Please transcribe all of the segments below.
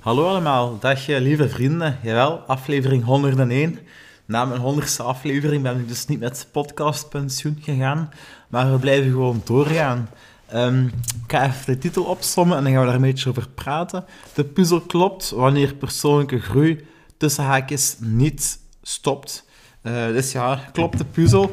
Hallo allemaal, dag eh, lieve vrienden. Jawel, aflevering 101. Na mijn honderdste aflevering ben ik dus niet met podcastpensioen gegaan, maar we blijven gewoon doorgaan. Um, ik ga even de titel opsommen en dan gaan we daar een beetje over praten. De puzzel klopt wanneer persoonlijke groei tussen haakjes niet stopt. Uh, dus ja, klopt de puzzel.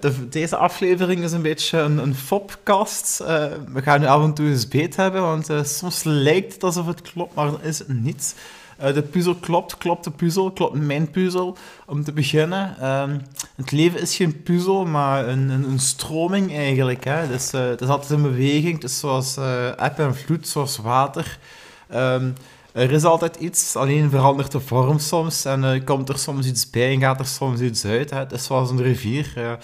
De, deze aflevering is een beetje een, een fopcast. Uh, we gaan nu af en toe eens beet hebben, want soms lijkt het alsof het klopt, maar dan is het niet. de puzzel klopt, klopt de puzzel, klopt mijn puzzel. Om te beginnen, ehm, het leven is geen puzzel, maar een, een, een stroming eigenlijk. Hè? Dus, het is altijd een beweging, het zoals eb en vloed, zoals water. Um, er is altijd iets, alleen verandert de vorm soms en uh, komt er soms iets bij en gaat er soms iets uit. Hè. Het is zoals een rivier.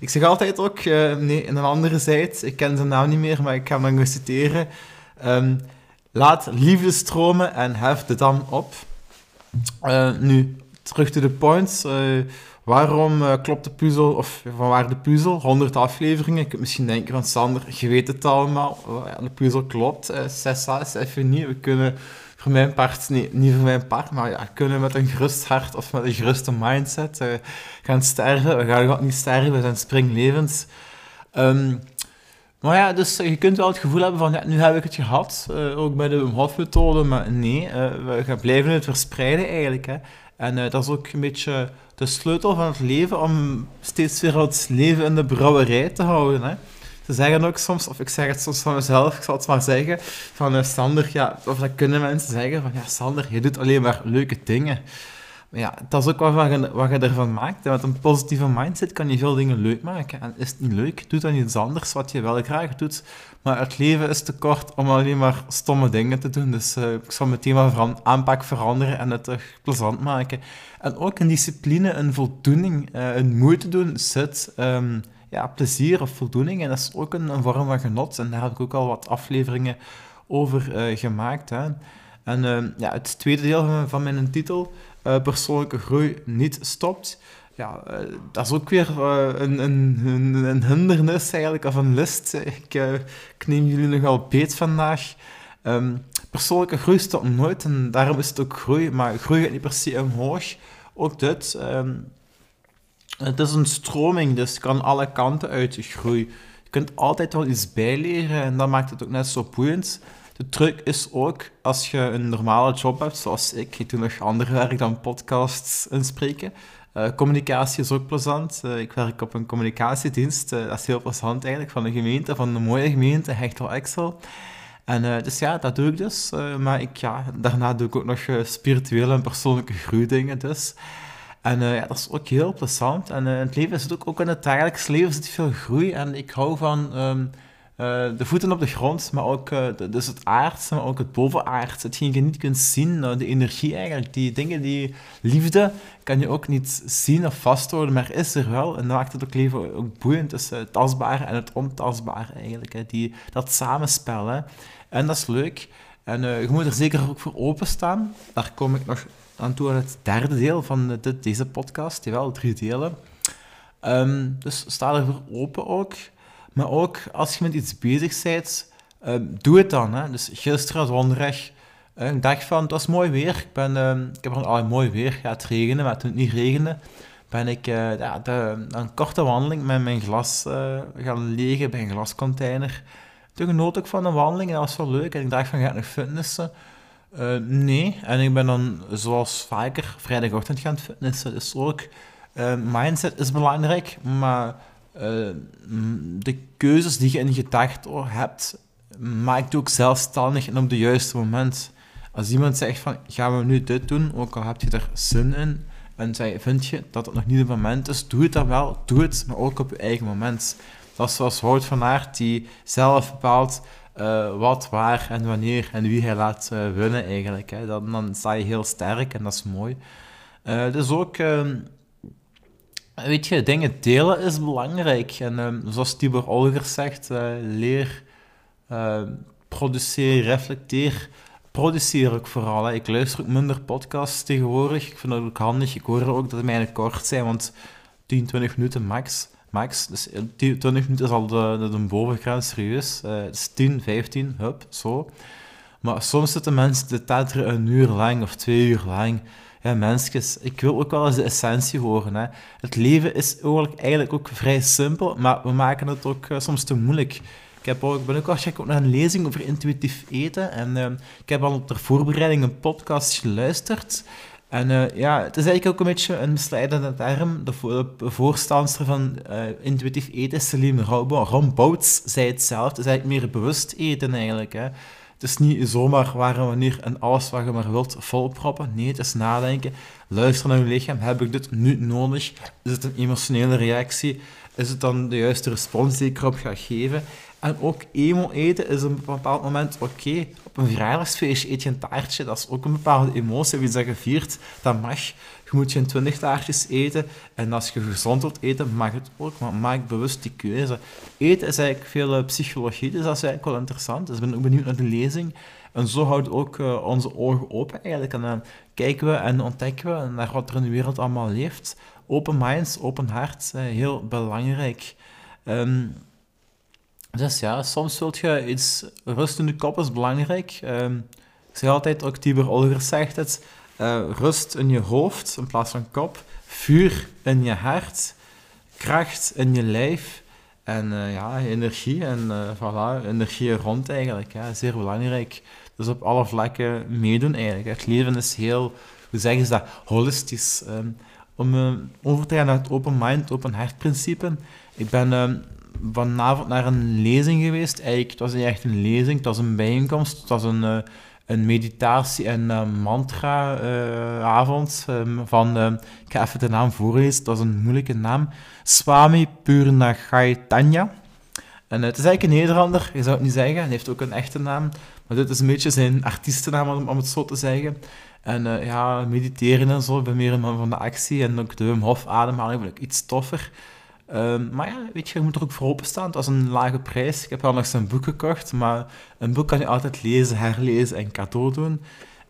Ik zeg altijd ook, uh, nee, in een andere zijde, ik ken zijn naam niet meer, maar ik ga hem dan citeren. Um, laat liefde stromen en hef de dam op. nu, terug to the point. waarom klopt de puzzel, of van waar de puzzel? 100 afleveringen. Ik kunt misschien denken van Sander, je weet het allemaal. de puzzel klopt. Cessa is even niet. We kunnen voor mijn part, niet, niet voor mijn part, maar ja, kunnen met een gerust hart of met een geruste mindset uh, gaan sterven. We gaan niet sterven, we zijn springlevens. Um, maar ja, dus je kunt wel het gevoel hebben van, ja, nu heb ik het gehad, uh, ook bij de Hof-methode, maar nee, we blijven het verspreiden eigenlijk. Hè. En dat is ook een beetje de sleutel van het leven, om steeds weer het leven in de brouwerij te houden. Hè. Ze zeggen ook soms, of ik zeg het soms van mezelf, ik zal het maar zeggen, van uh, Sander, ja, of dat kunnen mensen zeggen, van ja, Sander, je doet alleen maar leuke dingen. Maar ja, dat is ook wat je, wat je ervan maakt. En met een positieve mindset kan je veel dingen leuk maken. En is het niet leuk, doe dan iets anders wat je wel graag doet. Maar het leven is te kort om alleen maar stomme dingen te doen. Dus uh, ik zal meteen maar van aanpak veranderen en het terug plezant maken. En ook een discipline, een voldoening, uh, een moeite doen zit... Um, ja, plezier of voldoening. En dat is ook een, vorm van genot. En daar heb ik ook al wat afleveringen over uh, gemaakt. Hè. En uh, ja, het tweede deel van, mijn titel, uh, persoonlijke groei niet stopt. Ja, dat is ook weer een, een, een, hindernis eigenlijk, of een list. Ik, ik neem jullie nogal beet vandaag. Um, persoonlijke groei stopt nooit en daarom is het ook groei, maar groei gaat niet per se omhoog. Ook dit, um, het is een stroming, dus kan alle kanten uit groei. Je kunt altijd wel iets bijleren en dat maakt het ook net zo boeiend. De truc is ook, als je een normale job hebt, zoals ik, ik doe nog ander werk dan podcasts inspreken. Uh, communicatie is ook plezant. Uh, ik werk op een communicatiedienst. Uh, dat is heel plezant eigenlijk, van een gemeente, van een mooie gemeente, Hechtel Excel. En dus ja, dat doe ik dus. maar ik, ja, daarna doe ik ook nog spirituele en persoonlijke groeidingen dus. En uh, ja, dat is ook heel plezant. En in het leven het ook, ook in het dagelijks leven zit veel groei. En ik hou van um, uh, de voeten op de grond, maar ook dus het aardse, maar ook het bovenaardse. Hetgeen je niet kunt zien, de energie eigenlijk. Die dingen, die liefde, kan je ook niet zien of vasthouden, maar is er wel. En dat maakt het ook leven ook boeiend tussen het tastbare en het ontastbare eigenlijk. Hè. Die, dat samenspel. Hè. En dat is leuk. En je moet er zeker ook voor openstaan. Daar kom ik nog aan toe aan het derde deel van deze podcast. Jawel, drie delen. Um, dus sta ervoor open ook. Maar ook als je met iets bezig bent, um, doe het dan. Hè. Dus gisteren donderdag, een dag van, het was mooi weer. Ik, ben, um, ik heb er al mooi weer. Ja, het regende, maar toen het niet regende, ben ik uh, ja, de, een korte wandeling met mijn glas uh, gaan liggen bij een glascontainer. Toen genoot ik van een wandeling en dat was wel leuk. En ik dacht van, ga ik nog fitnessen? Uh, nee, en ik ben dan zoals vaker vrijdagochtend gaan fitnessen. Dus ook, uh, mindset is belangrijk, maar uh, de keuzes die je in gedachten hebt, maak je ook zelfstandig en op het juiste moment. Als iemand zegt van, gaan we nu dit doen, ook al heb je er zin in, en zij, vind je dat het nog niet het moment is, doe het dan wel, doe het, maar ook op je eigen moment. Dat is zoals Wout van Aert, die zelf bepaalt uh, wat, waar en wanneer en wie hij laat uh, winnen eigenlijk. Hè. Dan, dan sta je heel sterk en dat is mooi. Uh, dus ook, ehm, weet je, dingen delen is belangrijk. En um, zoals Tibor Olgers zegt, leer, produceer, reflecteer. Produceer ook vooral. Ik luister ook minder podcasts tegenwoordig. Ik vind dat ook handig. Ik hoor ook dat mijne kort zijn, want 10, 20 minuten max max. Dus 20 minuten is al de, de, de bovengrens, serieus. Uh, dus 10, 15, hup, zo. Maar soms zitten mensen te tetteren een uur lang of twee uur lang. Ja, mensjes, ik wil ook wel eens de essentie horen. Hè. Het leven is eigenlijk, ook vrij simpel, maar we maken het ook eh, soms te moeilijk. Ik, heb ook, ik ben ook al check naar een lezing over intuïtief eten. En uh, ik heb al ter voorbereiding een podcast geluisterd. En uh, ja, het is eigenlijk ook een beetje een misleidende term. De, de voorstander van uh, intuïtief eten, Celine Rombouts, zei het zelf. Het is eigenlijk meer bewust eten eigenlijk. Hè. Het is niet zomaar waar wanneer en alles wat je maar wilt volproppen. Nee, het is nadenken. Luisteren naar je lichaam. Heb ik dit nu nodig? Is het een emotionele reactie? Is het dan de juiste respons die ik erop ga geven? En ook emo eten is op een bepaald moment oké. Op een verjaardagsfeestje eet je een taartje, dat is ook een bepaalde emotie. Wie dat viert, dat mag. Je moet geen twintig taartjes eten. En als je gezond wilt eten, mag het ook. Maar maak bewust die keuze. Eten is eigenlijk veel uh, psychologie, dus dat is eigenlijk wel interessant. Dus ik ben ook benieuwd naar de lezing. En zo houden ook uh, onze ogen open eigenlijk. En dan kijken we en ontdekken we naar wat er in de wereld allemaal leeft. Open minds, open hart, uh, heel belangrijk. Um, dus ja, soms zult je iets... Rust in de kop is belangrijk. Um, ik zeg altijd, ook Tibor Olger zegt het, uh, rust in je hoofd in plaats van kop, vuur in je hart, kracht in je lijf en uh, ja, energie en uh, voilà, energie rond eigenlijk. Ja, zeer belangrijk. Dus op alle vlakken meedoen eigenlijk. Het leven is heel, hoe zeggen ze dat, holistisch. Um, om over te gaan naar het open mind, open hart principe. Ik ben um, vanavond naar een lezing geweest. Eigenlijk, het was niet echt een lezing, het was een bijeenkomst. Het was een, uh, een meditatie- en uh, mantra-avond uh, van, ik ga even de naam voorlezen, dat was een moeilijke naam, Swami Purnachaitanya. En het is eigenlijk een Nederlander, je zou het niet zeggen, hij heeft ook een echte naam, maar dit is een beetje zijn artiestennaam, om, om het zo te zeggen. En ja, mediteren en zo, ik ben meer een man van de actie en ook de Wim Hof ademhaling iets toffer. Um, maar ja, weet je, je moet er ook voor openstaan. Het was een lage prijs. Ik heb wel nog zijn boek gekocht, maar een boek kan je altijd lezen, herlezen en cadeau doen.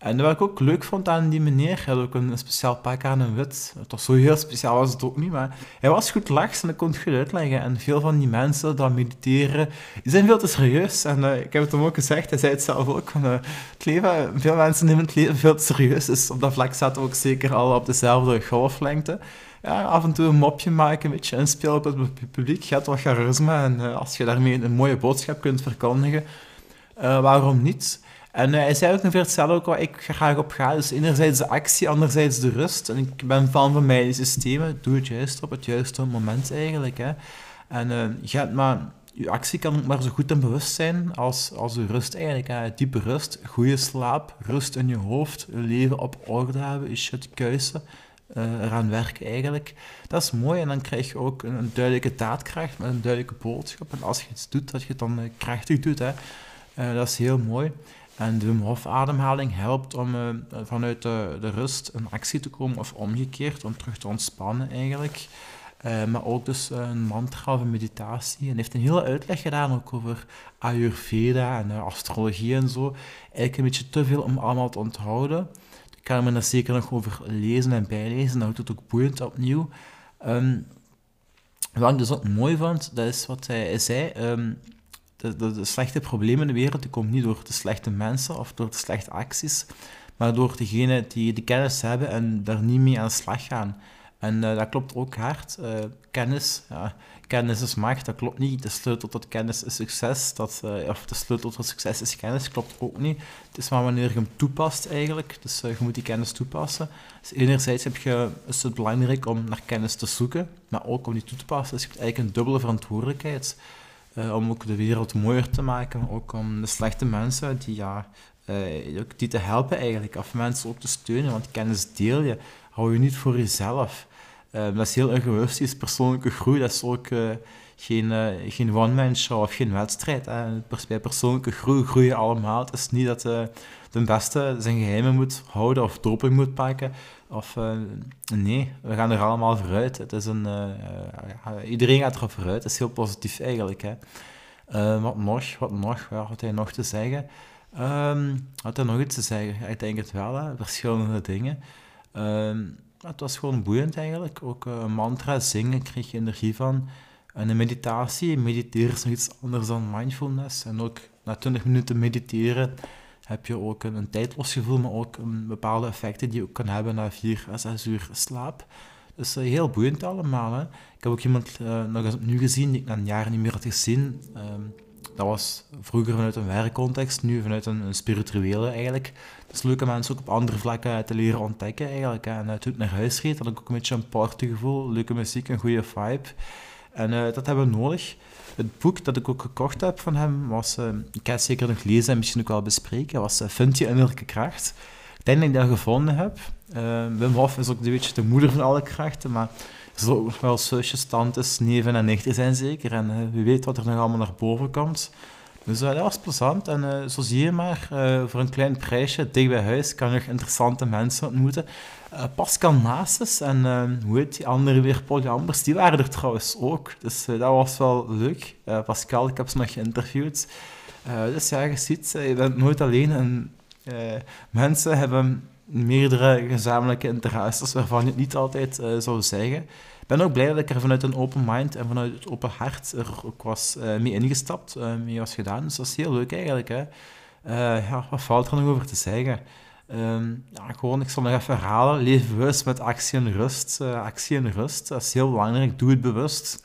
En wat ik ook leuk vond aan die meneer, hij had ook een, speciaal pak aan een wit. Toch zo heel speciaal was het ook niet, maar hij was goed lachs en ik kon het goed uitleggen. En veel van die mensen dat mediteren, die zijn veel te serieus. En uh, ik heb het hem ook gezegd, hij zei het zelf ook, uh, het leven, veel mensen nemen het leven veel te serieus. Dus op dat vlak zaten we ook zeker al op dezelfde golflengte ja, af en toe een mopje maken, een beetje inspelen op het publiek. Je hebt wat charisma en uh, als je daarmee een mooie boodschap kunt verkondigen, uh, waarom niet? En uh, hij zei ook ongeveer hetzelfde ook waar ik graag op ga. Dus enerzijds de actie, anderzijds de rust. En ik ben fan van mijn systemen. Doe het juist op het juiste moment eigenlijk. Hè. En je hebt maar... Je actie kan maar zo goed en bewust zijn als, als je rust eigenlijk. Diepe rust, goede slaap, rust in je hoofd, je leven op orde hebben, je shit kuisen eraan werken eigenlijk. Dat is mooi en dan krijg je ook een, duidelijke daadkracht met een duidelijke boodschap. En als je iets doet, dat je het dan uh, krachtig doet. Hè. Uh, dat is heel mooi. En de Wim helpt om vanuit de, de, rust in actie te komen of omgekeerd, om terug te ontspannen eigenlijk. maar ook dus een mantra of een meditatie. En heeft een hele uitleg gedaan ook over Ayurveda en astrologie en zo. Eigenlijk een beetje te veel om allemaal te onthouden. Ik ga me daar zeker nog over lezen en bijlezen. Dat houdt het ook boeiend opnieuw. Um, wat ik dus ook mooi vond, dat is wat hij zei. Um, de, de, de, slechte problemen in de wereld die komen niet door de slechte mensen of door de slechte acties, maar door degenen die de kennis hebben en daar niet mee aan de slag gaan. En uh, dat klopt ook hard. Uh, kennis, ja, kennis is macht, dat klopt niet. De sleutel tot kennis is succes. Dat, uh, of de sleutel tot succes is kennis, klopt ook niet. Het is maar wanneer je hem toepast eigenlijk. Dus je moet die kennis toepassen. Dus enerzijds heb je, is het belangrijk om naar kennis te zoeken, maar ook om die toe te passen. Dus je hebt eigenlijk een dubbele verantwoordelijkheid. om ook de wereld mooier te maken. Ook om de slechte mensen die, ja, die te helpen eigenlijk. Of mensen ook te steunen, want kennis deel je. Hou je niet voor jezelf. Uh, dat is heel egoïstisch. Persoonlijke groei, dat is ook uh, geen, uh, geen one-man show of geen wedstrijd. Bij persoonlijke groei groeien allemaal. Het is niet dat de beste zijn geheimen moet houden of doping moet pakken. Of, nee, we gaan er allemaal vooruit. Het is een, iedereen gaat er vooruit. Het is heel positief eigenlijk. Hè. wat nog? Wat nog? Wat had hij nog te zeggen? Um, had hij nog iets te zeggen? Ik denk het wel, hè. verschillende dingen. Um, het was gewoon boeiend eigenlijk. Ook uh, mantra zingen kreeg je energie van. En een meditatie, mediteren is nog iets anders dan mindfulness. En ook na 20 minuten mediteren heb je ook een, een tijdloos gevoel, maar ook een bepaalde effecten die je ook kan hebben na 4 à 6 uur slaap. Dus uh, heel boeiend allemaal. Hè. Ik heb ook iemand uh, nog eens opnieuw gezien die ik na een jaar niet meer had gezien. Um, dat was vroeger vanuit een werkcontext, nu vanuit een, spirituele eigenlijk. Het is leuke mensen ook op andere vlakken te leren ontdekken eigenlijk. En uh, toen ik naar huis reed, had ik ook een beetje een partygevoel, leuke muziek, een goede vibe. En dat hebben we nodig. Het boek dat ik ook gekocht heb van hem was, uh, ik ga het zeker nog lezen en misschien ook wel bespreken, was uh, Vind je innerlijke kracht. Ik denk dat ik dat gevonden heb. Wim Hof is ook een beetje de moeder van alle krachten, maar zullen wel zusjes, tantes, neven en nichten zijn zeker. En wie weet wat er nog allemaal naar boven komt. Dus dat was plezant. En zo zie je maar, voor een klein prijsje, dicht bij huis, kan je nog interessante mensen ontmoeten. Uh, Pascal Naastes en uh, hoe heet die andere weer, Paul Jambers, die waren er trouwens ook. Dus uh, dat was wel leuk. Pascal, ik heb ze nog geïnterviewd. dus ja, je ziet, je bent nooit alleen. En mensen hebben meerdere gezamenlijke interesses waarvan je het niet altijd zou zeggen. Ik ben ook blij dat ik er vanuit een open mind en vanuit het open hart er ook was mee ingestapt, mee was gedaan. Dus dat is heel leuk eigenlijk. Hè? ja, wat valt er nog over te zeggen? Um, ja, gewoon, ik zal nog even herhalen. Leef bewust met actie en rust. Actie en rust, dat is heel belangrijk. Doe het bewust.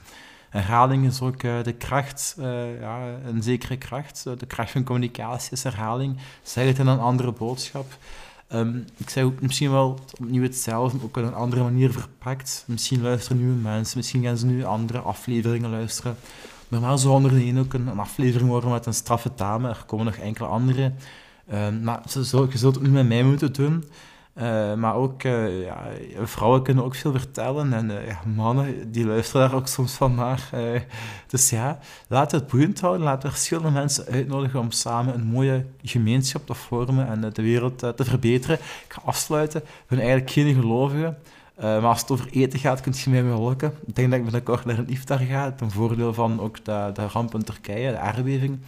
Herhaling is ook de kracht, ja, een zekere kracht. de kracht van communicatie is herhaling. Zeg het in een andere boodschap. Um, ik zeg ook misschien wel opnieuw hetzelfde, ook op een andere manier verpakt. Misschien luisteren nieuwe mensen, misschien gaan ze nu andere afleveringen luisteren. Normaal zou onder de ook een, aflevering worden met een straffe dame. Er komen nog enkele andere. Uh, maar je zult het niet met mij moeten doen. Uh, maar ook, uh, ja, vrouwen kunnen ook veel vertellen en ja, mannen die luisteren daar ook soms van naar. dus ja, laten we het boeiend houden, laten we verschillende mensen uitnodigen om samen een mooie gemeenschap te vormen en de wereld te verbeteren. Ik ga afsluiten, ik ben eigenlijk geen gelovige, maar als het over eten gaat, kun je mij wel. Ik denk dat ik binnenkort naar een iftar ga, ten voordeel van ook de, de ramp in Turkije, de aardbeving.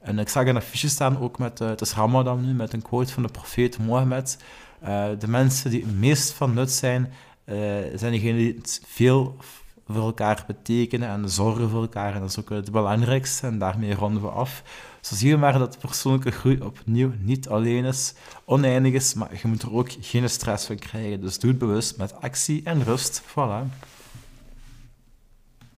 En ik zag een affiche staan, ook met, het is Ramadan nu, met een quote van de profeet Mohammed. Uh, de mensen die het meest van nut zijn, uh, zijn diegenen die het veel voor elkaar betekenen en zorgen voor elkaar. En dat is ook het belangrijkste en daarmee ronden we af. Zo zie je maar dat persoonlijke groei opnieuw niet alleen is, oneindig is, maar je moet er ook geen stress van krijgen. Dus doe het bewust met actie en rust. Voilà.